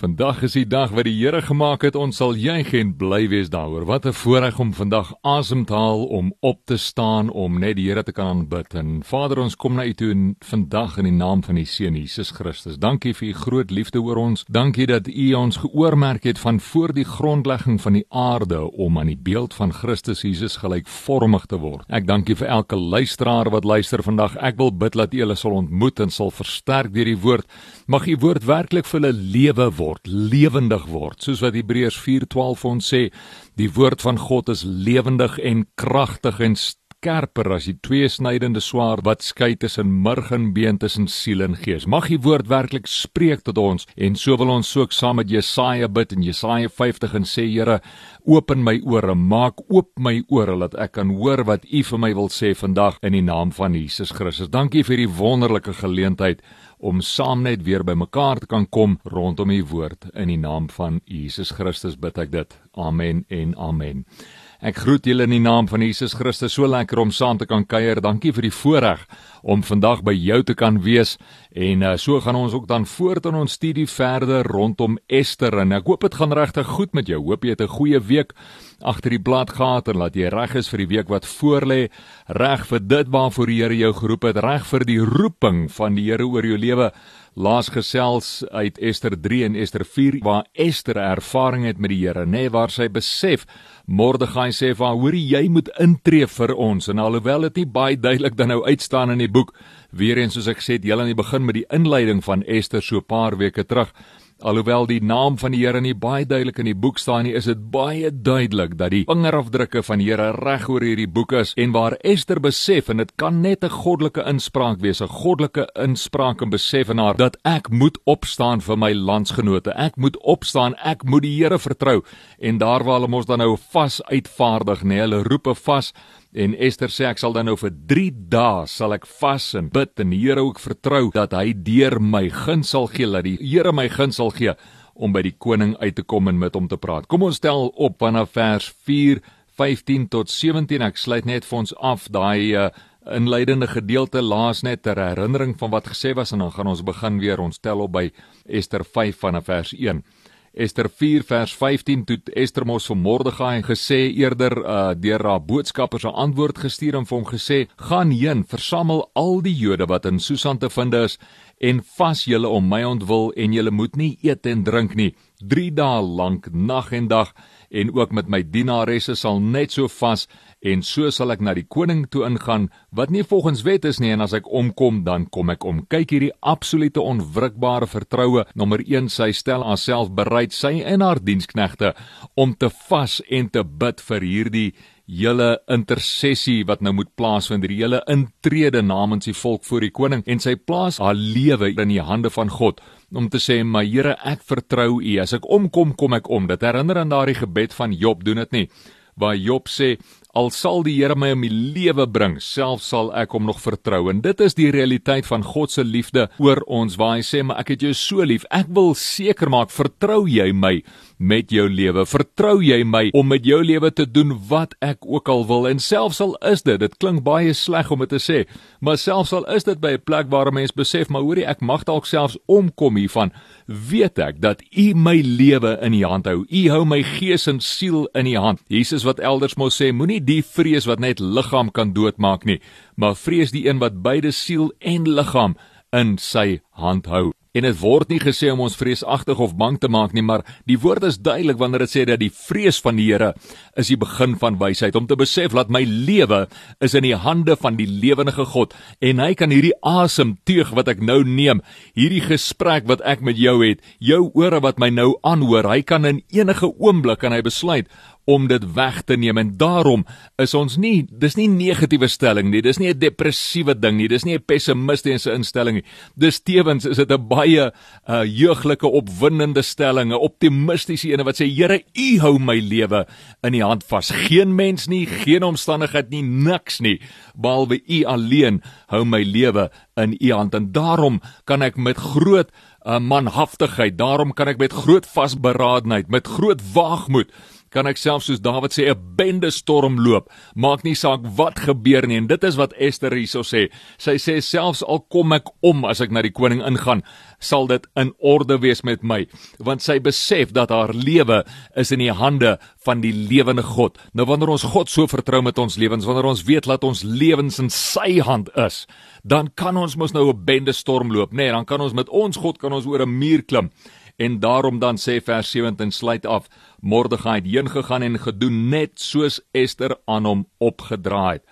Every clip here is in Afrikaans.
Vandag is die dag wat die Here gemaak het. Ons sal juig en bly wees daaroor. Wat 'n voorreg om vandag asem te haal, om op te staan, om net die Here te kan aanbid. En Vader, ons kom na U toe in vandag in die naam van U Seun Jesus Christus. Dankie vir U groot liefde oor ons. Dankie dat U ons geoormerk het van voor die grondlegging van die aarde om aan die beeld van Christus Jesus gelykvormig te word. Ek dankie vir elke luisteraar wat luister vandag. Ek wil bid dat U hulle sal ontmoet en sal versterk deur die woord. Mag U woord werklik vir hulle lewe word word, lewendig word, soos wat Hebreërs 4:12 ons sê, die woord van God is lewendig en kragtig en skerper as die tweesnydende swaard wat skei tussen murg en been tussen siel en gees. Mag die woord werklik spreek tot ons en so wil ons ook saam met Jesaja bid in Jesaja 50 en sê Here, open my ore, maak oop my ore dat ek kan hoor wat U vir my wil sê vandag in die naam van Jesus Christus. Dankie vir die wonderlike geleentheid om saam net weer by mekaar te kan kom rondom u woord in die naam van Jesus Christus bid ek dit. Amen en amen. Ek groet julle in die naam van Jesus Christus. So lekker om saam te kan kuier. Dankie vir die voorreg om vandag by jou te kan wees. En uh, so gaan ons ook dan voort in ons studie verder rondom Ester en ek hoop dit gaan regtig goed met jou. Hoop jy het 'n goeie week agter die blad gehad en laat jy reg is vir die week wat voorlê, reg vir dit waarvoor die Here jou geroep het, reg vir die roeping van die Here oor jou lewe. Laas gesels uit Ester 3 en Ester 4 waar Ester ervaring het met die Here, nê, nee, waar sy besef Mordegai sê vir haar: "Hoorie, jy moet intree vir ons." En alhoewel dit nie baie duidelik dan nou uitstaan in die boek, weer eens soos ek gesê het, heel aan die begin met die inleiding van Ester so 'n paar weke terug, Alhoewel die naam van die Here nie baie duidelik in die boek staan nie, is dit baie duidelik dat die vingerafdrukke van die Here reg oor hierdie boek is en waar Ester besef en dit kan net 'n goddelike inspraak wees, 'n goddelike inspraak en besef in haar dat ek moet opstaan vir my landsgenote. Ek moet opstaan, ek moet die Here vertrou en daar waar hulle mos dan nou vas uitvaardig, nê, nee, hulle roepe vas En Ester sê ek sal dan nou vir 3 dae sal ek vas en bid en die Here ook vertrou dat hy deur my guns sal gee, dat die Here my guns sal gee om by die koning uit te kom en met hom te praat. Kom ons stel op vanaf vers 4 15 tot 17. Ek sluit net vir ons af daai uh, inleidende gedeelte laas net ter herinnering van wat gesê was en dan gaan ons begin weer. Ons tel op by Ester 5 vanaf vers 1. Ester 4 vers 15 toe Ester mos vir Mordegai gesê eerder uh, deur haar boodskappers 'n antwoord gestuur en vir hom gesê: "Gaan heen, versamel al die Jode wat in Susan te vind is en vas julle om my ontwil en julle moet nie eet en drink nie. 3 dae lank, nag en dag en ook met my dienaresse sal net so vas en so sal ek na die koning toe ingaan wat nie volgens wet is nie en as ek omkom dan kom ek om. Kyk hierdie absolute onwrikbare vertroue. Nommer 1 sy stel haarself bereid sy en haar diensknegte om te vas en te bid vir hierdie hele intersessie wat nou moet plaasvind die hele intrede namens die volk voor die koning en sy plaas haar lewe in die hande van God om te sê my Here ek vertrou u as ek omkom kom ek om dit herinner aan daardie gebed van Job doen dit nie waar Job sê Al sal die Here my om die lewe bring, self sal ek hom nog vertrou. En dit is die realiteit van God se liefde oor ons waar hy sê, "Maar ek het jou so lief. Ek wil seker maak vertrou jy my met jou lewe. Vertrou jy my om met jou lewe te doen wat ek ook al wil." En selfs al is dit, dit klink baie sleg om dit te sê, maar selfs al is dit by 'n plek waar 'n mens besef, maar hoorie, ek mag dalk selfs omkom hiervan, weet ek dat U my lewe in U hand hou. U hou my gees en siel in U hand. Jesus wat elders mos sê, moenie nie die vrees wat net liggaam kan doodmaak nie, maar vrees die een wat beide siel en liggaam in sy hand hou. En dit word nie gesê om ons vreesagtig of bang te maak nie, maar die woord is duidelik wanneer dit sê dat die vrees van die Here is die begin van wysheid. Om te besef dat my lewe is in die hande van die lewendige God en hy kan hierdie asem teug wat ek nou neem, hierdie gesprek wat ek met jou het, jou ore wat my nou aanhoor, hy kan in enige oomblik kan hy besluit om dit weg te neem. En daarom is ons nie dis nie negatiewe stelling nie. Dis nie 'n depressiewe ding nie. Dis nie 'n pessimistiese instelling nie. Dis tewens is dit 'n baie uh, jeuglike opwindende stelling 'n optimistiese een wat sê Here u hou my lewe in u hand vas. Geen mens nie geen omstandigheid nie niks nie behalwe u alleen hou my lewe in u hand. En daarom kan ek met groot uh, manhaftigheid daarom kan ek met groot vasberadenheid met groot waagmoed kan ek self soos Dawid sê 'n bende storm loop. Maak nie saak wat gebeur nie en dit is wat Ester hierso sê. Sy sê selfs al kom ek om as ek na die koning ingaan, sal dit in orde wees met my, want sy besef dat haar lewe is in die hande van die lewende God. Nou wanneer ons God so vertrou met ons lewens, wanneer ons weet dat ons lewens in sy hand is, dan kan ons mos nou 'n bende storm loop, nê? Nee, dan kan ons met ons God kan ons oor 'n muur klim. En daarom dan sê vers 17 sluit af Mordegai het heen gegaan en gedoen net soos Ester aan hom opgedraai het.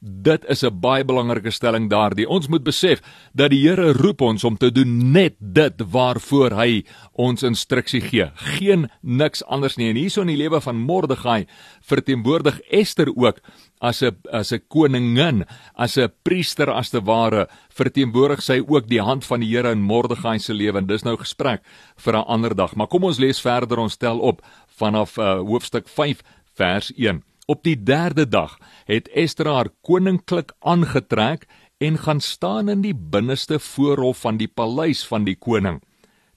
Dit is 'n baie belangrike stelling daardie. Ons moet besef dat die Here roep ons om te doen net dit waarvoor hy ons instruksie gee. Geen niks anders nie. En hierso in die lewe van Mordegai verteenwoordig Ester ook as 'n as 'n koningin, as 'n priester as te ware, verteenwoordig sy ook die hand van die Here in Mordegai se lewe. En dis nou gesprek vir 'n ander dag. Maar kom ons lees verder. Ons tel op vanaf uh, hoofstuk 5 vers 1. Op die 3de dag het Ester haar koninklik aangetrek en gaan staan in die binneste voorhof van die paleis van die koning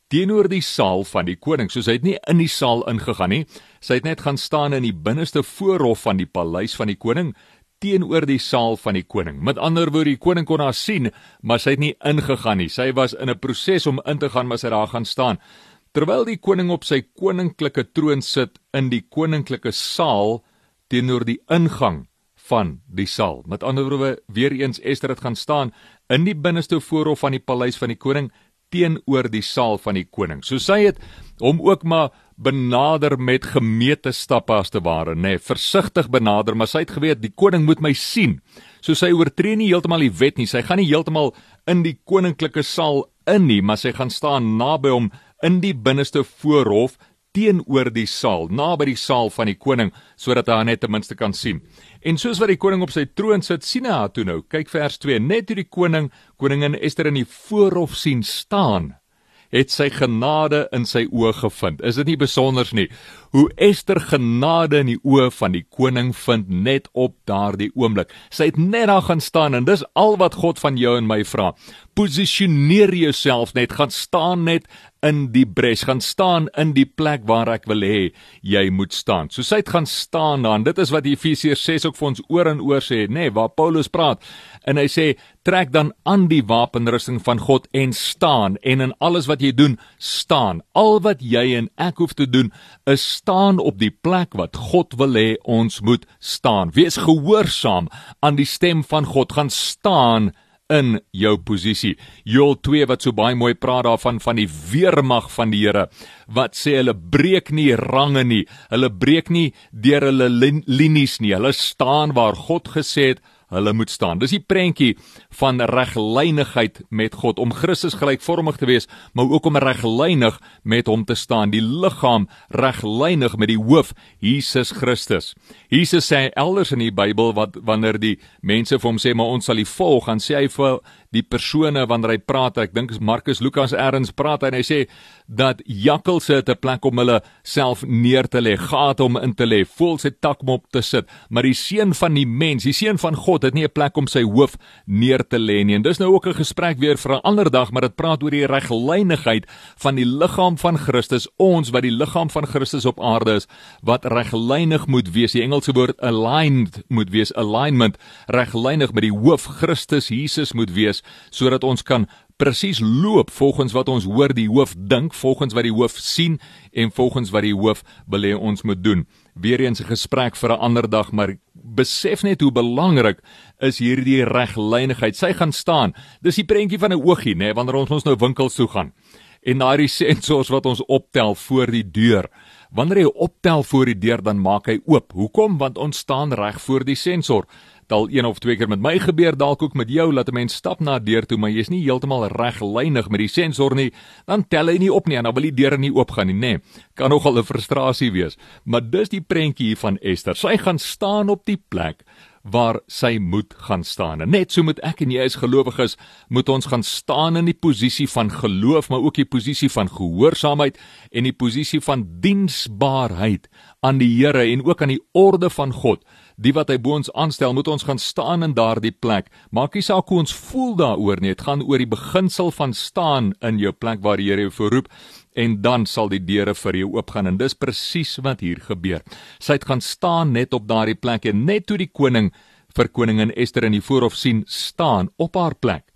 teenoor die saal van die koning. So sy het nie in die saal ingegaan nie. Sy het net gaan staan in die binneste voorhof van die paleis van die koning teenoor die saal van die koning. Met ander woorde, die koning kon haar sien, maar sy het nie ingegaan nie. Sy was in 'n proses om in te gaan, maar sy het daar gaan staan. Terwyl die koning op sy koninklike troon sit in die koninklike saal, teenoor die ingang van die saal. Met ander woorde, weer eens Ester het gaan staan in die binneste voorhof van die paleis van die koning teenoor die saal van die koning. So sy het hom ook maar benader met gemeete stappe as te ware, nê, nee, versigtig benader, maar sy het geweet die koning moet my sien. So sy oortree nie heeltemal die wet nie. Sy gaan nie heeltemal in die koninklike saal in nie, maar sy gaan staan naby hom in die binneste voorhof teenoor die saal, naby die saal van die koning, sodat hy haar net ten minste kan sien. En soos wat die koning op sy troon sit, sien hy haar toe nou. Kyk vers 2. Net toe die koning koningin Ester in die voorhof sien staan, het sy genade in sy oë gevind. Is dit nie besonders nie? Hoe Ester genade in die oë van die koning vind net op daardie oomblik. Sy het net daar gaan staan en dis al wat God van jou en my vra. Posisioneer jouself net, gaan staan net in die bres, gaan staan in die plek waar ek wil hê jy moet staan. So sy het gaan staan dan. Dit is wat Efesiërs 6 ook vir ons oor en oor sê, nê, nee, waar Paulus praat. En hy sê trek dan aan die wapenrusting van God en staan en in alles wat jy doen, staan. Al wat jy en ek hoef te doen is staan op die plek wat God wil hê ons moet staan. Wees gehoorsaam aan die stem van God, gaan staan in jou posisie. Joel 2 wat so baie mooi praat daarvan van die weermag van die Here wat sê hulle breek nie range nie. Hulle breek nie deur hulle linies nie. Hulle staan waar God gesê het hulle moet staan. Dis die prentjie van reglynigheid met God om Christus gelykvormig te wees, maar ook om reglynig met hom te staan, die liggaam reglynig met die hoof Jesus Christus. Jesus sê elders in die Bybel wat wanneer die mense vir hom sê maar ons sal U volg, dan sê hy vir die persone wanneer hy praat, ek dink Markus Lukas erns praat en hy sê dat jakkalse het 'n plek om hulle self neer te lê, gate om in te lê, voels se tak om op te sit, maar die seun van die mens, die seun van God het nie 'n plek om sy hoof neer te lê nie. En dis nou ook 'n gesprek weer vir 'n ander dag, maar dit praat oor die reglynigheid van die liggaam van Christus, ons wat die liggaam van Christus op aarde is, wat reglynig moet wees. Die Engelse woord aligned moet wees, alignment, reglynig met die hoof Christus Jesus moet wees sodat ons kan presies loop volgens wat ons hoor die hoof dink, volgens wat die hoof sien en volgens wat die hoof wil hê ons moet doen. Weereens 'n gesprek vir 'n ander dag, maar besef net hoe belangrik is hierdie reglynigheid. Sy gaan staan. Dis die prentjie van 'n oogie, nê, nee, wanneer ons ons nou winkels toe gaan. En daai sensors wat ons optel voor die deur. Wanneer jy optel voor die deur, dan maak hy oop. Hoekom? Want ons staan reg voor die sensor al een of twee keer met my gebeur dalk ook met jou dat 'n mens stap na 'n deur toe maar jy's nie heeltemal reglynig met die sensor nie dan tel hy nie op nie en dan wil die deur nie oopgaan nie nê nee, kan nogal 'n frustrasie wees. Maar dis die prentjie hier van Esther. Sy gaan staan op die plek waar sy moet gaan staan. En net so moet ek en jy as gelowiges moet ons gaan staan in die posisie van geloof, maar ook die posisie van gehoorsaamheid en die posisie van diensbaarheid aan die Here en ook aan die orde van God die wat hy bo ons aanstel, moet ons gaan staan in daardie plek. Maak nie saak hoe ons voel daaroor nie. Dit gaan oor die beginsel van staan in jou plek waar die Here jou voorroep en dan sal die deure vir jou oopgaan en dis presies wat hier gebeur. Sy het gaan staan net op daardie plek en net toe die koning vir koningin Ester in die voorhof sien staan op haar plek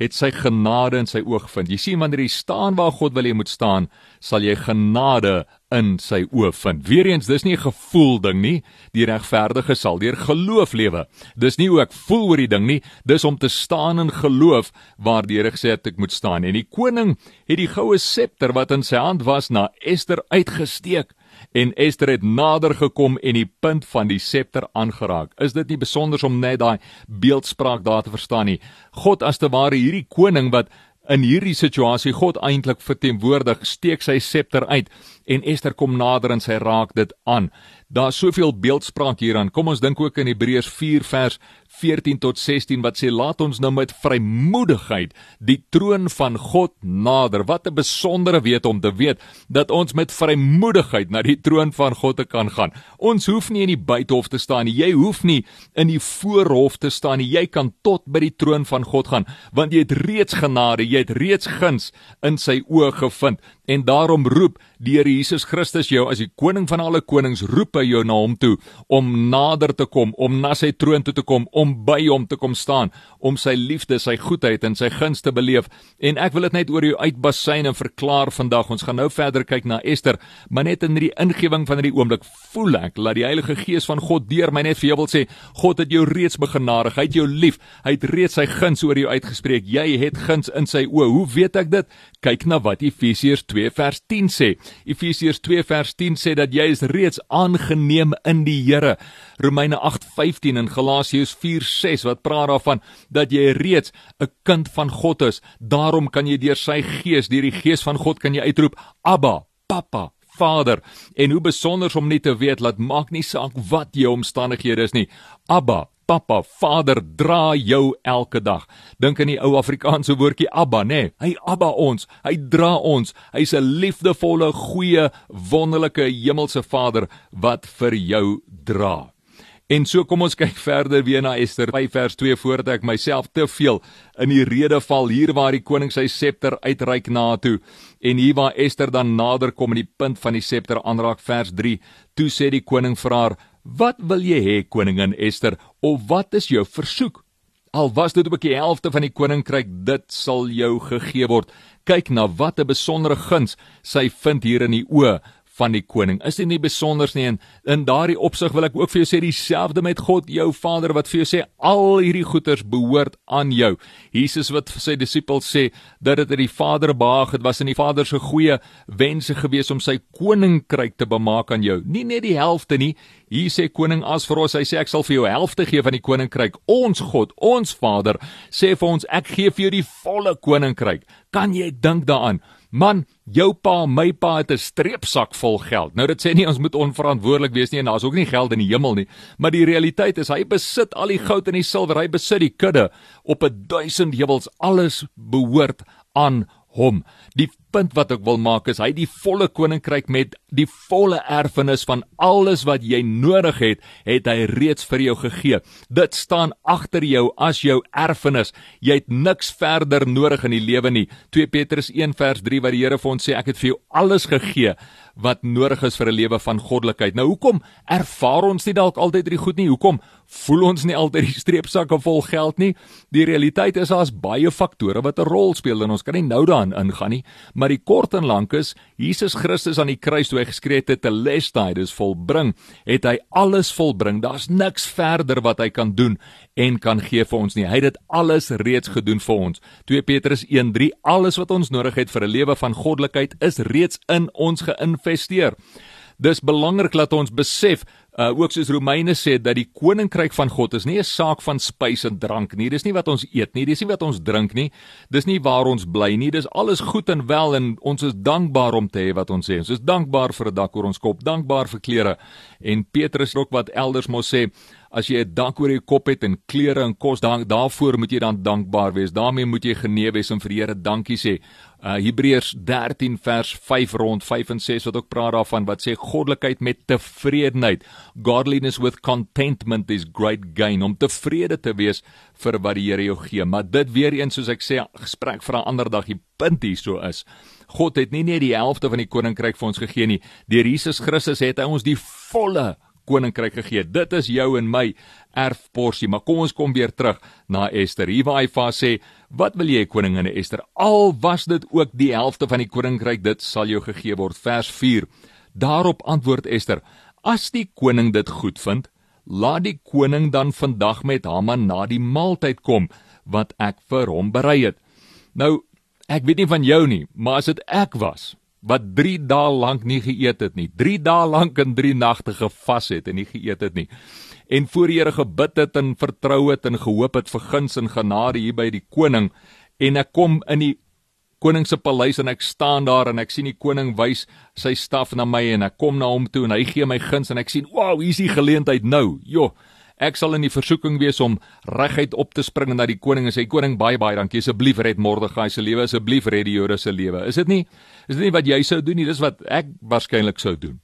het sy genade in sy oog vind. Jy sien wanneer jy staan waar God wil jy moet staan, sal jy genade in sy oë vind. Weereens, dis nie 'n gevoel ding nie. Die regverdige sal deur geloof lewe. Dis nie hoe ek voel oor die ding nie, dis om te staan in geloof waar die Here gesê het ek moet staan. En die koning het die goue septer wat in sy hand was na Ester uitgesteek en Ester het nader gekom en die punt van die septer aangeraak. Is dit nie besonder om net daai beeldspraak daar te verstaan nie? God as te ware hierdie koning wat in hierdie situasie God eintlik verteenwoordig, steek sy septer uit en Ester kom nader en sy raak dit aan. Daar's soveel beeldspraak hieraan. Kom ons dink ook in Hebreërs 4 vers 14 tot 16 wat sê laat ons nou met vrymoedigheid die troon van God nader. Wat 'n besondere weet om te weet dat ons met vrymoedigheid na die troon van God te kan gaan. Ons hoef nie in die buitehof te staan nie. Jy hoef nie in die voorhof te staan nie. Jy kan tot by die troon van God gaan want jy het reeds genade, jy het reeds guns in sy oë gevind en daarom roep die Here Jesus Christus jou as die koning van alle konings roep hy jou na hom toe om nader te kom, om na sy troon toe te kom, om by hom te kom staan, om sy liefde, sy goedheid en sy guns te beleef. En ek wil dit net oor jou uitbasyn en verklaar vandag. Ons gaan nou verder kyk na Ester, maar net in hierdie ingewing van hierdie oomblik voel ek dat die Heilige Gees van God deur my net vir jou wil sê, God het jou reeds begenadig, hy het jou lief, hy het reeds sy guns oor jou uitgespreek. Jy het guns in sy oë. Hoe weet ek dit? Kyk na wat Efesiërs 2 vers 10 sê. Efesiërs 2 vers 10 sê dat jy is reeds aangeneem in die Here. Romeine 8:15 en Galasiërs 4:6 wat praat daarvan dat jy reeds 'n kind van God is. Daarom kan jy deur sy gees, deur die gees van God kan jy uitroep Abba, Papa, Vader. En hoe besonder om net te weet dat maak nie saak wat jou omstandighede is nie. Abba, Papa, Vader dra jou elke dag. Dink aan die ou Afrikaanse woordjie Abba, nê? Nee, hy Abba ons, hy dra ons. Hy's 'n liefdevolle, goeie, wonderlike hemelse Vader wat vir jou dra. En so kom ons kyk verder weer na Ester 5 vers 2 voordat ek myself te veel in die rede val hier waar die koning sy septer uitreik na toe. En hier waar Ester dan nader kom en die punt van die septer aanraak vers 3 toe sê die koning vir haar wat wil jy hê koningin Ester of wat is jou versoek? Al was dit ook die helfte van die koninkryk dit sal jou gegee word. Kyk na wat 'n besondere guns sy vind hier in die oë van die koning. Is dit nie besonders nie en in daardie opsig wil ek ook vir jou sê dieselfde met God, jou Vader wat vir jou sê al hierdie goeders behoort aan jou. Jesus wat vir sy disippels sê dat dit aan die Vader behaag het, was in die Vader se goeie wense gewees om sy koninkryk te bemaak aan jou. Nie net die helfte nie. Hier sê koning as vir ons, hy sê ek sal vir jou helfte gee van die koninkryk. Ons God, ons Vader sê vir ons ek gee vir jou die volle koninkryk. Kan jy dink daaraan? Man, jou pa, my pa het 'n streepsak vol geld. Nou dit sê nie ons moet onverantwoordelik wees nie en daar's ook nie geld in die hemel nie, maar die realiteit is hy besit al die goud en die silwer, hy besit die kudde op 'n duisend heuwels. Alles behoort aan hom. Die punt wat ek wil maak is hy die volle koninkryk met die volle erfenis van alles wat jy nodig het, het hy reeds vir jou gegee. Dit staan agter jou as jou erfenis. Jy het niks verder nodig in die lewe nie. 2 Petrus 1 vers 3 wat die Here vir ons sê ek het vir jou alles gegee wat nodig is vir 'n lewe van goddelikheid. Nou hoekom ervaar ons nie dalk altyd hierdie goed nie? Hoekom voel ons nie altyd die streepsakke vol geld nie? Die realiteit is daar's baie faktore wat 'n rol speel en ons kan nie nou daarin ingaan nie, maar die kort en lank is Jesus Christus aan die kruis toe hy geskree het te lestai, dis volbring, het hy alles volbring. Daar's niks verder wat hy kan doen en kan gee vir ons nie. Hy het dit alles reeds gedoen vir ons. 2 Petrus 1:3 Alles wat ons nodig het vir 'n lewe van goddelikheid is reeds in ons geïnvesteer. Dis belangrik dat ons besef, uh, ook soos Romeine sê dat die koninkryk van God is nie 'n saak van spys en drank nie. Dis nie wat ons eet nie, dis nie wat ons drink nie. Dis nie waar ons bly nie. Dis alles goed en wel en ons is dankbaar om te hê wat ons sê. Ons is dankbaar vir 'n dak oor ons kop, dankbaar vir klere. En Petrus ook wat elders mos sê, as jy 'n dak oor jou kop het en klere en kos, dan daarvoor moet jy dan dankbaar wees. daarmee moet jy geneë wees en vir die Here dankie sê. Uh Hebreërs 13 vers 5 rond 5 en 6 wat ook praat daarvan wat sê goddelikheid met tevredenheid. Godliness with contentment is great gain om tevrede te wees vir wat die Here jou gee. Maar dit weer eens soos ek sê, gesprek vir 'n ander dag. Die punt hierso is God het nie net die helfte van die koninkryk vir ons gegee nie. Deur Jesus Christus het hy ons die volle koninkryk gegee. Dit is jou en my erfporsie. Maar kom ons kom weer terug na Ester. Hier waar hy vir sê, "Wat wil jy, koningin Ester? Al was dit ook die helfte van die koninkryk, dit sal jou gegee word." Vers 4. Daarop antwoord Ester: "As die koning dit goed vind, laat die koning dan vandag met Haman na die maaltyd kom wat ek vir hom berei het." Nou, ek weet nie van jou nie, maar as dit ek was, wat 3 dae lank nie geëet het nie. 3 dae lank en 3 nagte gevas het en nie geëet het nie. En voor die Here gebid het en vertrou het en gehoop het vir guns en genade hier by die koning en ek kom in die koning se paleis en ek staan daar en ek sien die koning wys sy staf na my en ek kom na hom toe en hy gee my guns en ek sien, "Wow, hier is die geleentheid nou." Jo, Ek sal in die versoeking wees om reguit op te spring na die koning en sê koning baie baie dankie asseblief red Mordegai se lewe asseblief red die Jode se lewe. Is dit nie? Is dit nie wat jy sou doen nie? Dis wat ek waarskynlik sou doen.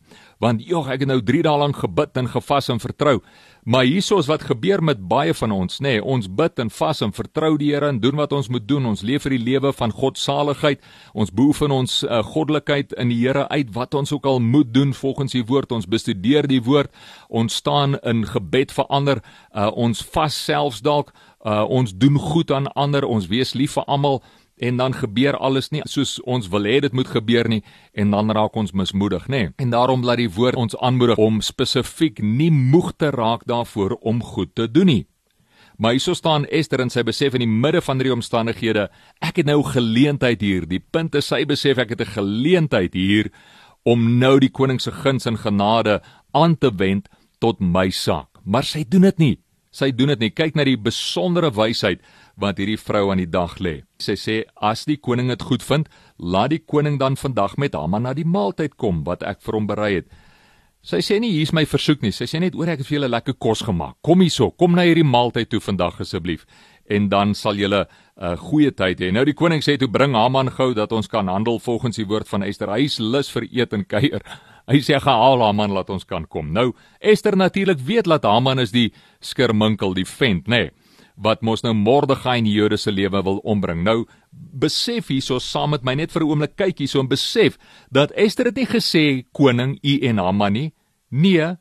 Want jogg, ek het nou 3 dae lank gebid en gevas en vertrou. Maar hiersoos wat gebeur met baie van ons, nê, nee, ons bid en vas en vertrou die Here en doen wat ons moet doen. Ons leef vir die lewe van God saligheid. Ons beoefen ons uh, goddelikheid in die Here uit wat ons ook al moet doen volgens die woord. Ons bestudeer die woord. Ons staan in gebed vir ander. Uh, ons vas selfs dalk. Uh, ons doen goed aan ander. Ons wees lief vir almal en dan gebeur alles nie soos ons wil hê dit moet gebeur nie en dan raak ons mismoedig nê? En daarom laat die woord ons aanmoedig om spesifiek nie moeg te raak daarvoor om goed te doen nie. Maar hierso staan Esther en sy besef in die midde van die omstandighede ek het nou geleentheid hier. Die punt is sy besef ek het 'n geleentheid hier om nou die koning se guns en genade aan te wend tot my saak. Maar sy doen dit nie. Sy doen dit nie. Kyk na die besondere wysheid wat hierdie vrou aan die dag lê. Sy sê as die koning dit goed vind, laat die koning dan vandag met Haman na die maaltyd kom wat ek vir hom berei het. Sy sê nie hier's my versoek nie. Sy sê net oor ek het vir julle lekker kos gemaak. Kom hierso, kom na hierdie maaltyd toe vandag asseblief en dan sal julle 'n uh, goeie tyd hê. Nou die koning sê toe bring Haman gou dat ons kan handel volgens die woord van Ester. Hy is lus vir eet en kuier. Hy sê gehaal Haman laat ons kan kom. Nou Ester natuurlik weet dat Haman is die skirminkel, die vent, nê. Nee wat mos nou Mordegai in die Jode se lewe wil ombring. Nou besef hierso saam met my net vir 'n oomblik kyk hierso en besef dat Ester het nie gesê koning u en Haman nie. Nee.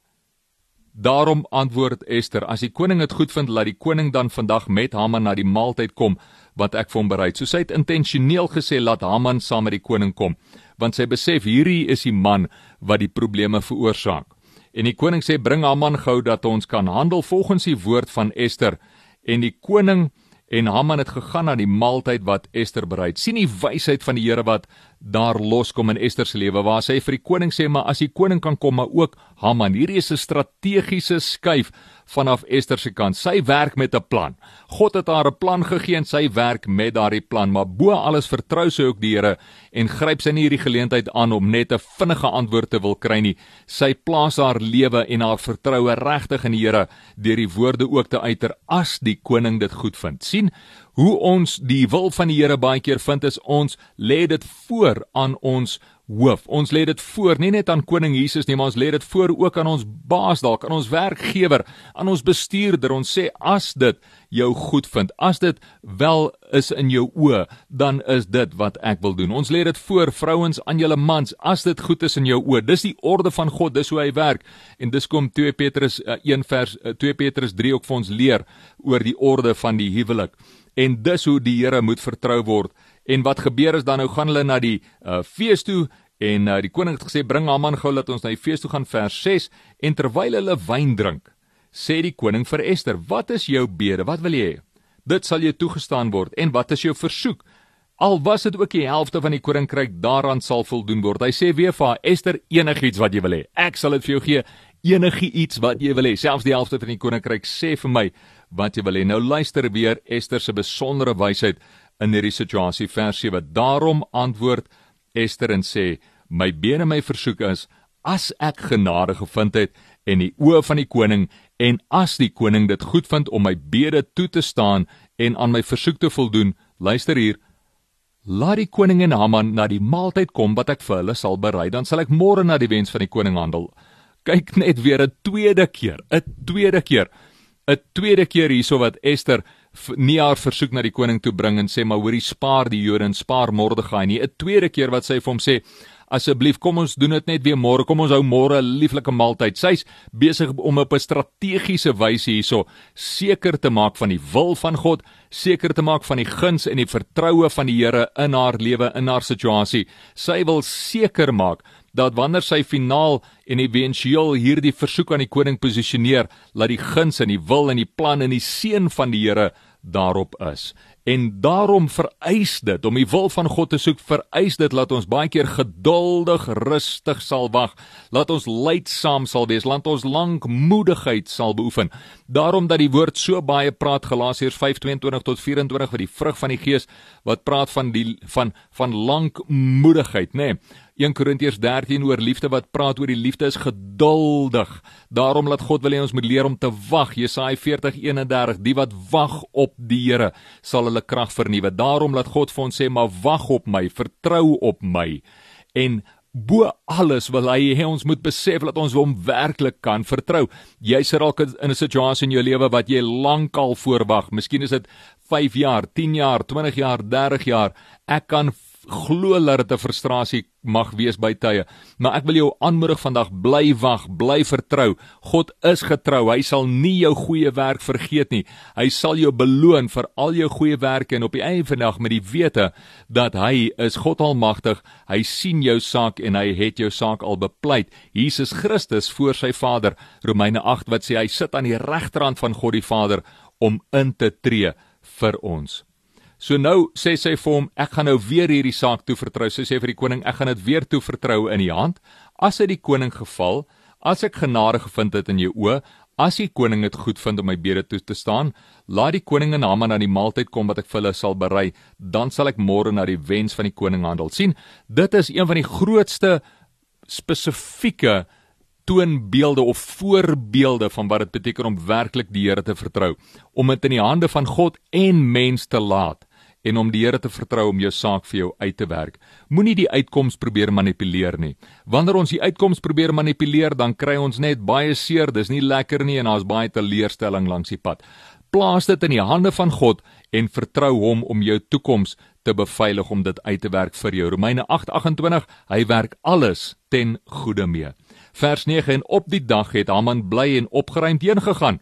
Daarom antwoord Ester: As die koning dit goed vind, laat die koning dan vandag met Haman na die maaltyd kom wat ek vir hom berei. So sy het intentioneel gesê laat Haman saam met die koning kom, want sy besef hierdie is die man wat die probleme veroorsaak. En die koning sê bring Haman gou dat ons kan handel volgens die woord van Ester en die koning en Haman het gegaan na die maaltyd wat Ester berei. sien die wysheid van die Here wat daar loskom in Ester se lewe waar sy vir die koning sê maar as die koning kan kom maar ook Haman. Hierdie is 'n strategiese skuif vanaf Ester se kant. Sy werk met 'n plan. God het haar 'n plan gegee en sy werk met daardie plan, maar bo alles vertrou sy ook die Here en gryp sy nie hierdie geleentheid aan om net 'n vinnige antwoord te wil kry nie. Sy plaas haar lewe en haar vertroue regtig in die Here deur die woorde ook te uiter as die koning dit goed vind. sien hoe ons die wil van die Here baie keer vind is ons lê dit voor aan ons hoof. Ons lê dit voor nie net aan koning Jesus nie, maar ons lê dit voor ook aan ons baas dalk, aan ons werkgewer, aan ons bestuurder. Ons sê as dit jou goed vind, as dit wel is in jou oë, dan is dit wat ek wil doen. Ons lê dit voor vrouens aan julle mans, as dit goed is in jou oë. Dis die orde van God, dis hoe hy werk. En dis kom 2 Petrus 1 uh, vers uh, 2 Petrus 3 ook vir ons leer oor die orde van die huwelik. En dis hoe die Here moet vertrou word. En wat gebeur is dan nou gaan hulle na die uh, fees toe en uh, die koning het gesê bring Haman gou dat ons na die fees toe gaan. Vers 6 en terwyl hulle wyn drink sê die koning vir Ester wat is jou bede? Wat wil jy hê? Dit sal jou toegestaan word. En wat is jou versoek? Al was dit ook die helfte van die koninkryk daaraan sal voldoen word. Hy sê weer vir haar Ester enigiets wat jy wil hê. Ek sal dit vir jou gee. Enigiets wat jy wil hê. Selfs die helfte van die koninkryk sê vir my wat jy wil hê. Nou luister weer Ester se besondere wysheid in hierdie situasie vers 7. Daarom antwoord Ester en sê: "My bene my versoek is as ek genade gevind het en die oë van die koning en as die koning dit goed vind om my bede toe te staan en aan my versoek te voldoen, luister hier, laat die koning en Haman na die maaltyd kom wat ek vir hulle sal berei, dan sal ek môre na die wens van die koning handel." Kyk net weer 'n tweede keer, 'n tweede keer. 'n tweede keer hierso wat Ester nie haar versoek na die koning toe bring en sê maar hoorie spaar die Jode en spaar Mordegai nie. 'n Tweede keer wat sy vir hom sê asseblief kom ons doen dit net weer môre. Kom ons hou môre 'n lieflike maaltyd. Sy's besig om op 'n strategiese wyse hierso seker te maak van die wil van God, seker te maak van die guns en die vertroue van die Here in haar lewe, in haar situasie. Sy wil seker maak dat wanneer sy finaal en éventueel hierdie versoek aan die koning posisioneer, laat die guns en die wil en die plan en die seën van die Here daarop is. En daarom vereis dit om die wil van God te soek, vereis dit laat ons baie keer geduldig, rustig sal wag, laat ons lydsaam sal wees, laat ons lankmoedigheid sal beoefen. Daarom dat die woord so baie praat Galasiërs 5:22 tot 24 vir die vrug van die Gees wat praat van die van van lankmoedigheid, nê. Nee. 1 Korintiërs 13 oor liefde wat praat oor die liefde is geduldig. Daarom laat God wil hê ons moet leer om te wag. Jesaja 40:31 Die wat wag op die Here sal hulle krag vernuwe. Daarom laat God vir ons sê maar wag op my, vertrou op my. En bo alles wil hy hê ons moet besef dat ons hom werklik kan vertrou. Jy sit dalk in 'n situasie in jou lewe wat jy lankal voorwag. Miskien is dit 5 jaar, 10 jaar, 20 jaar, 30 jaar. Ek kan glo dat dit 'n frustrasie mag wees by tye, maar ek wil jou aanmoedig vandag bly wag, bly vertrou. God is getrou. Hy sal nie jou goeie werk vergeet nie. Hy sal jou beloon vir al jou goeie werke en op die einde van die dag met die wete dat hy is God almagtig. Hy sien jou saak en hy het jou saak al bepleit. Jesus Christus voor sy Vader. Romeine 8 wat sê hy sit aan die regterhand van God die Vader om in te tree vir ons. So nou sê sy vir hom, ek gaan nou weer hierdie saak toe vertrou. Sy sê vir die koning, ek gaan dit weer toe vertrou in die hand. As hy die koning geval, as ek genade gevind het in jou oë, as die koning dit goed vind om my bede toe te staan, laat die koning en Haman aan die maaltyd kom wat ek vir hulle sal berei, dan sal ek môre na die wens van die koning handel. sien, dit is een van die grootste spesifieke toonbeelde of voorbeelde van wat dit beteken om werklik die Here te vertrou, om dit in die hande van God en mens te laat en om die Here te vertrou om jou saak vir jou uit te werk. Moenie die uitkoms probeer manipuleer nie. Wanneer ons die uitkoms probeer manipuleer, dan kry ons net baie seer, dis nie lekker nie en daar's baie teleurstelling langs die pad. Plaas dit in die hande van God en vertrou hom om jou toekoms te beveilig om dit uit te werk vir jou. Romeine 8:28, hy werk alles ten goeie mee. Vers 9 en op die dag het Haman bly en opgeruimd heen gegaan.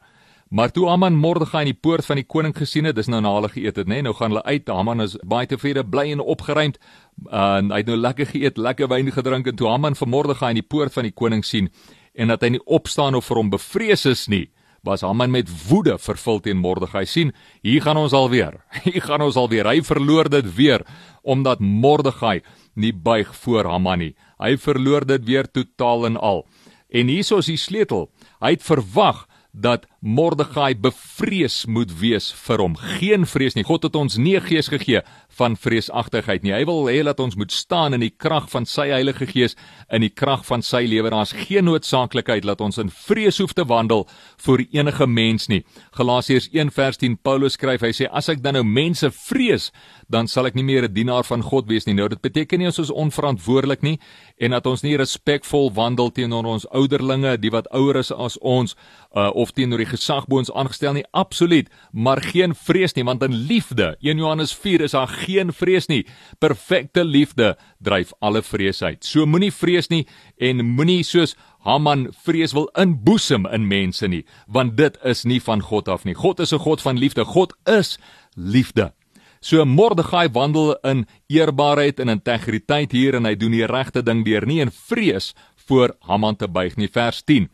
Maar toe Haman Mordegai in die poort van die koning gesien het, dis nou na hulle geëet het, nê? Nee, nou gaan hulle uit. Haman is baie tevrede, bly en opgeruimd. Uh, en hy het nou lekker geëet, lekker wyn gedrink en toe Haman vir Mordegai in die poort van die koning sien en dat hy nie opstaan of vir hom bevrees is nie, was Haman met woede vervul teen Mordegai. sien, hier gaan ons alweer. Hier gaan ons alweer. Hy verloor dit weer omdat Mordegai nie buig voor Haman nie. Hy verloor dit weer totaal en al. En hierso is die sleutel. Hy het verwag dat Mordegai bevrees moet wees vir hom. Geen vrees nie. God het ons nie 'n gees gegee van vreesagtigheid nie. Hy wil hê dat ons moet staan in die krag van sy Heilige Gees, in die krag van sy lewe. Daar's geen noodsaaklikheid dat ons in vrees hoef te wandel vir enige mens nie. Galasiërs 1:10 Paulus skryf, hy sê as ek dan nou mense vrees, dan sal ek nie meer 'n dienaar van God wees nie. Nou dit beteken nie ons is onverantwoordelik nie en dat ons nie respekvol wandel teenoor ons ouderlinge, die wat ouer is as ons, uh, of teenoor die gesag bo ons aangestel nie. Absoluut, maar geen vrees nie, want in liefde, 1 Johannes 4 is daar geen vrees nie. Perfekte liefde dryf alle vrees uit. So moenie vrees nie en moenie soos Haman vrees wil inboesem in mense nie, want dit is nie van God af nie. God is 'n God van liefde. God is liefde. So Mordegai wandel in eerbaarheid en integriteit hier en hy doen die regte ding deur nie in vrees voor Haman te buig nie. Vers 10.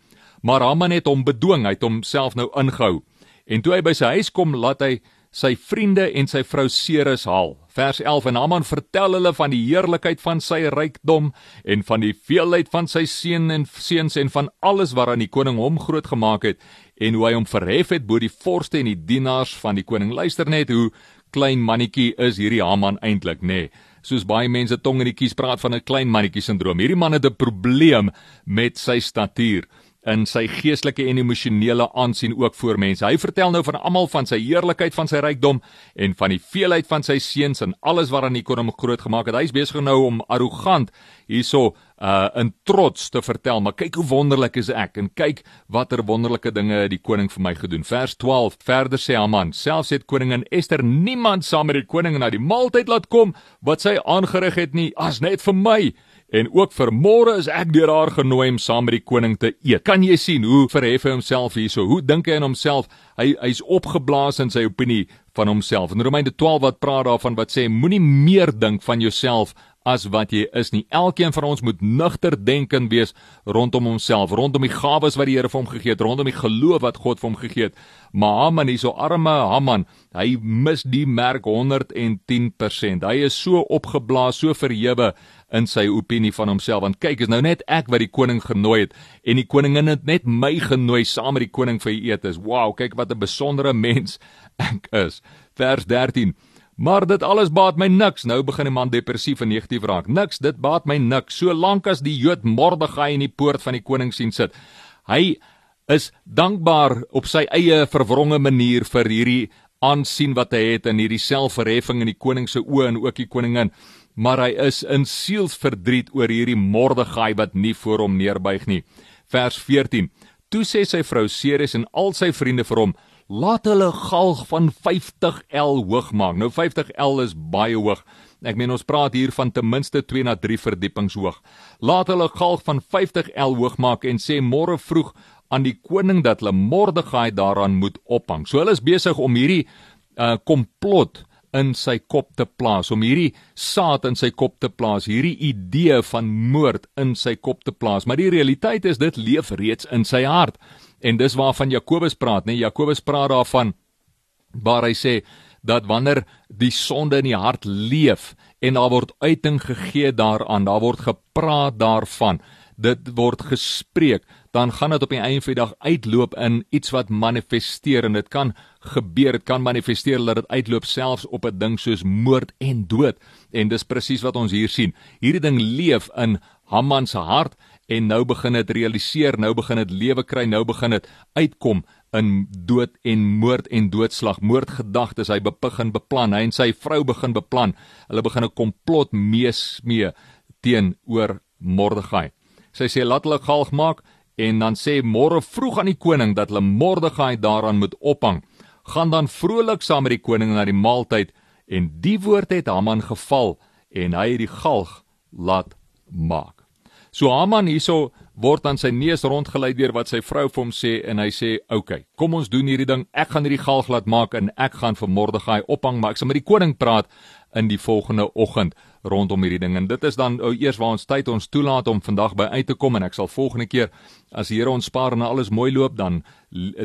Maar Haman het hom bedwing, hy het homself nou ingehou. En toe hy by sy huis kom, laat hy sy vriende en sy vrou Ceres haal. Vers 11 en Haman vertel hulle van die heerlikheid van sy rykdom en van die veelheid van sy seun en seuns en van alles waaraan die koning hom grootgemaak het en hoe hy hom verhef het bo die vorste en die dienaars van die koning. Luister net hoe klein mannetjie is hierdie Haman eintlik, nê? Nee. Soos baie mense tong in die kies praat van 'n klein mannetjie sindroom. Hierdie man het 'n probleem met sy statuur in sy geestelike en emosionele aansien ook voor mense. Hy vertel nou van almal van sy heerlikheid, van sy rykdom en van die veelheid van sy seuns en alles waaraan hy kon hom groot gemaak het. Hy is besig nou om arrogant hierso uh in trots te vertel, maar kyk hoe wonderlik is ek en kyk watter wonderlike dinge die koning vir my gedoen. Vers 12 verder sê Haman, selfs het koningin Ester niemand saam met die koning na die maaltyd laat kom wat sy aangerig het nie, as net vir my. En ook vir môre is ek deur haar genooi om saam met die koning te eet. Kan jy sien hoe verhef hy homself hierso? Hoe dink hy aan homself? Hy hy's opgeblaas in sy opinie van homself. In Romeine 12 wat praat daarvan wat sê moenie meer dink van jouself as wat jy is nie. Elkeen van ons moet nugter denkend wees rondom homself, rondom die gawes wat die Here vir hom gegee het, rondom die geloof wat God vir hom gegee het. Maar Haman, hyso arme Haman, hy mis die merk 110%. Hy is so opgeblaas, so verhewe in sy opinie van homself. Want kyk, is nou net ek wat die koning genooi het en die koningin het net my genooi saam met die koning vir eet. Is wow, kyk wat 'n besondere mens ek is. Vers 13 Maar dit alles baat my niks. Nou begin die man depressief en negatief raak. Niks, dit baat my niks. Solank as die Jood Mordegai in die poort van die koning sien sit. Hy is dankbaar op sy eie verwronge manier vir hierdie aansien wat hy het en hierdie selfverheffing in die koning se oë en ook die koningin. Maar hy is in sielsverdriet oor hierdie Mordegai wat nie voor hom neerbuig nie. Vers 14. Toe sê sy vrou Ceres en al sy vriende vir hom: laat hulle galg van 50L hoog maak. Nou 50L is baie hoog. Ek meen ons praat hier van ten minste 2 na 3 verdiepings hoog. Laat hulle galg van 50L hoog maak en sê môre vroeg aan die koning dat hulle Mordegai daaraan moet ophang. So hulle is besig om hierdie uh komplot in sy kop te plaas, om hierdie saad in sy kop te plaas, hierdie idee van moord in sy kop te plaas. Maar die realiteit is dit leef reeds in sy hart. En dis waarvan Jakobus praat, nee, Jakobus praat daarvan waar hy sê dat wanneer die sonde in die hart leef en daar word uiting gegee daaraan, daar word gepraat daarvan, dit word gespreek, dan gaan dit op die einde van die dag uitloop in iets wat manifesteer en dit kan gebeur, dit kan manifesteer dat dit uitloop selfs op 'n ding soos moord en dood. En dis presies wat ons hier sien. Hierdie ding leef in Haman se hart en nou begin dit realiseer, nou begin dit lewe kry, nou begin dit uitkom in dood en moord en doodslag, moordgedagtes, hy begin beplan, hy en sy vrou begin beplan. Hulle begin 'n komplot meesmee teenoor Mordegai. Sy sê laat hulle galg maak en dan sê môre vroeg aan die koning dat hulle Mordegai daaraan moet ophang. Gaan dan vrolik saam met die koning na die maaltyd en die woord het Haman geval en hy het die galg laat maak. So Haman hierso word aan sy neus rondgelei deur wat sy vrou vir hom sê en hy sê, "Oké, okay, kom ons doen hierdie ding. Ek gaan hierdie galg laat maak en ek gaan vir Mordegai ophang, maar ek sal met die koning praat in die volgende oggend rondom hierdie ding." En dit is dan ou eers waar ons tyd ons toelaat om vandag by uit te kom en ek sal volgende keer as die Here ons spaar en alles mooi loop, dan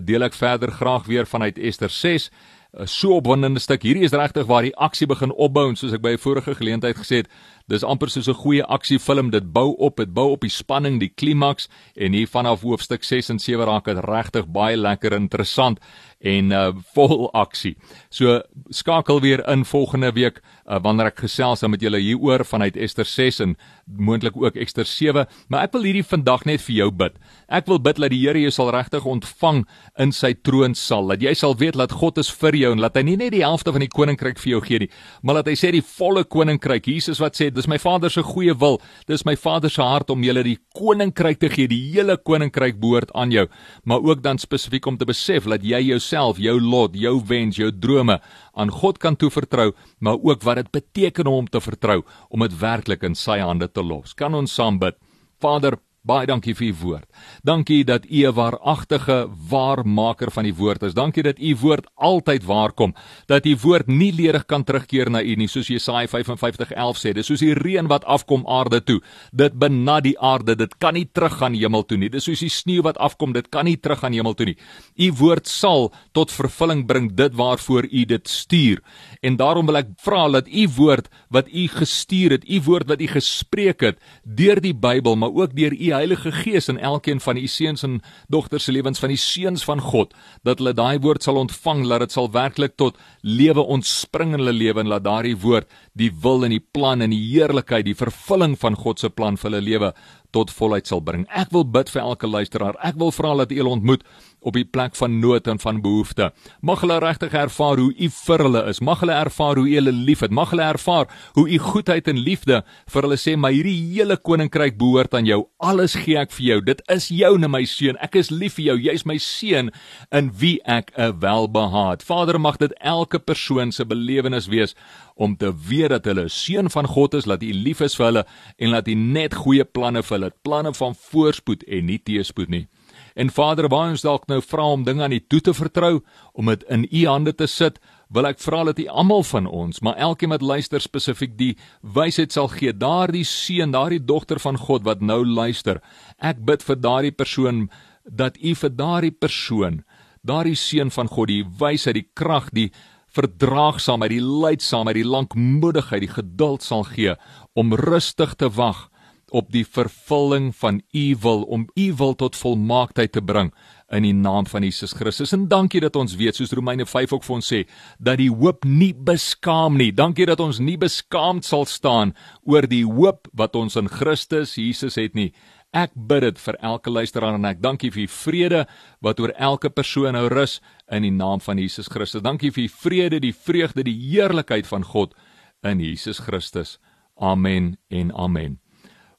deel ek verder graag weer vanuit Ester 6 'n so opwindende stuk. Hierdie is regtig waar die aksie begin opbou en soos ek by 'n vorige geleentheid gesê het, dis amper soos 'n goeie aksiefilm. Dit bou op, dit bou op die spanning, die klimaks en hier vanaf hoofstuk 6 en 7 raak dit regtig baie lekker interessant en uh vol aksie. So skakel weer in volgende week uh, wanneer ek gesels met julle hieroor vanuit Ester 6 en moontlik ook Ester 7, maar ek wil hierdie vandag net vir jou bid. Ek wil bid dat die Here jou sal regtig ontvang in sy troonsaal, dat jy sal weet dat God is vir jou en dat hy nie net die helfte van die koninkryk vir jou gee nie, maar dat hy sê die volle koninkryk. Jesus wat sê, dis my Vader se goeie wil, dis my Vader se hart om julle die koninkryk te gee, die hele koninkryk behoort aan jou, maar ook dan spesifiek om te besef dat jy jou jouself, jou lot, jou wens, jou drome aan God kan toevertrou, maar ook wat dit beteken om hom te vertrou om dit werklik in sy hande te los. Kan ons saam bid? Vader, Baie dankie vir u woord. Dankie dat u 'n waaragtige waarmaker van die woord is. Dankie dat u woord altyd waar kom. Dat u woord nie ledig kan terugkeer na u nie, soos Jesaja 55:11 sê. Dis soos die reën wat afkom aarde toe. Dit benat die aarde. Dit kan nie teruggaan hemel toe nie. Dis soos die sneeu wat afkom. Dit kan nie teruggaan hemel toe nie. U woord sal tot vervulling bring dit waarvoor u dit stuur. En daarom wil ek vra dat u woord wat u gestuur het, u woord wat u gespreek het deur die Bybel, maar ook deur u Heilige Gees in elkeen van u seuns en dogters se lewens van die seuns van God dat hulle daai woord sal ontvang dat dit sal werklik tot lewe ontspring in hulle lewe en laat daardie woord die wil en die plan en die heerlikheid die vervulling van God se plan vir hulle lewe tot volheid sal bring. Ek wil bid vir elke luisteraar. Ek wil vra dat U hulle ontmoet op die plek van nood en van behoefte. Mag hulle regtig ervaar hoe U vir hulle is. Mag hulle ervaar hoe U hulle liefhet. Mag hulle ervaar hoe U goedheid en liefde vir hulle sê, "Maar hierdie hele koninkryk behoort aan jou. Alles gee ek vir jou. Dit is joune, my seun. Ek is lief vir jou. Jy's my seun in wie ek 'n welbehaag." Vader, mag dit elke persoon se belewenis wees om te weet dat hulle seun van God is, dat U lief is vir hulle en dat U net goeie planne vir hulle, planne van voorspoed en nie teëspoed nie. En Vader, waar ons dalk nou vra om dinge aan U toe te vertrou, om dit in U hande te sit, wil ek vra dat U almal van ons, maar elkeen wat luister spesifiek die wysheid sal gee, daardie seun, daardie dogter van God wat nou luister. Ek bid vir daardie persoon dat U vir daardie persoon, daardie seun van God, die wysheid, die krag, die verdraagsaamheid, die lydsaamheid, die lankmoedigheid, die geduld sal gee om rustig te wag op die vervulling van u wil om u wil tot volmaaktheid te bring in die naam van Jesus Christus. En dankie dat ons weet soos Romeine 5 ook vir ons sê dat die hoop nie beskaam nie. Dankie dat ons nie beskaamd sal staan oor die hoop wat ons in Christus Jesus het nie. Ek bid dit vir elke luisteraar en ek dankie vir die vrede wat oor elke persoon nou rus in die naam van Jesus Christus. Dankie vir die vrede, die vreugde, die heerlikheid van God in Jesus Christus. Amen en amen.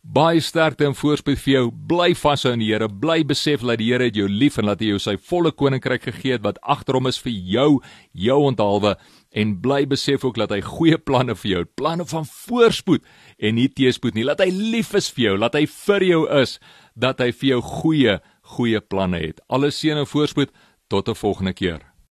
Baie sterkte en voorspoed vir jou. Bly vashou in die Here. Bly besef dat die Here jou lief en dat hy jou sy volle koninkryk gegee het wat agter hom is vir jou, jou onthaalwe en bly besef ook dat hy goeie planne vir jou het. Planne van voorspoed en nie teëspoed nie. Laat hy lief is vir jou, laat hy vir jou is, dat hy vir jou goeie, goeie planne het. Alles seën en voorspoed tot 'n volgende keer.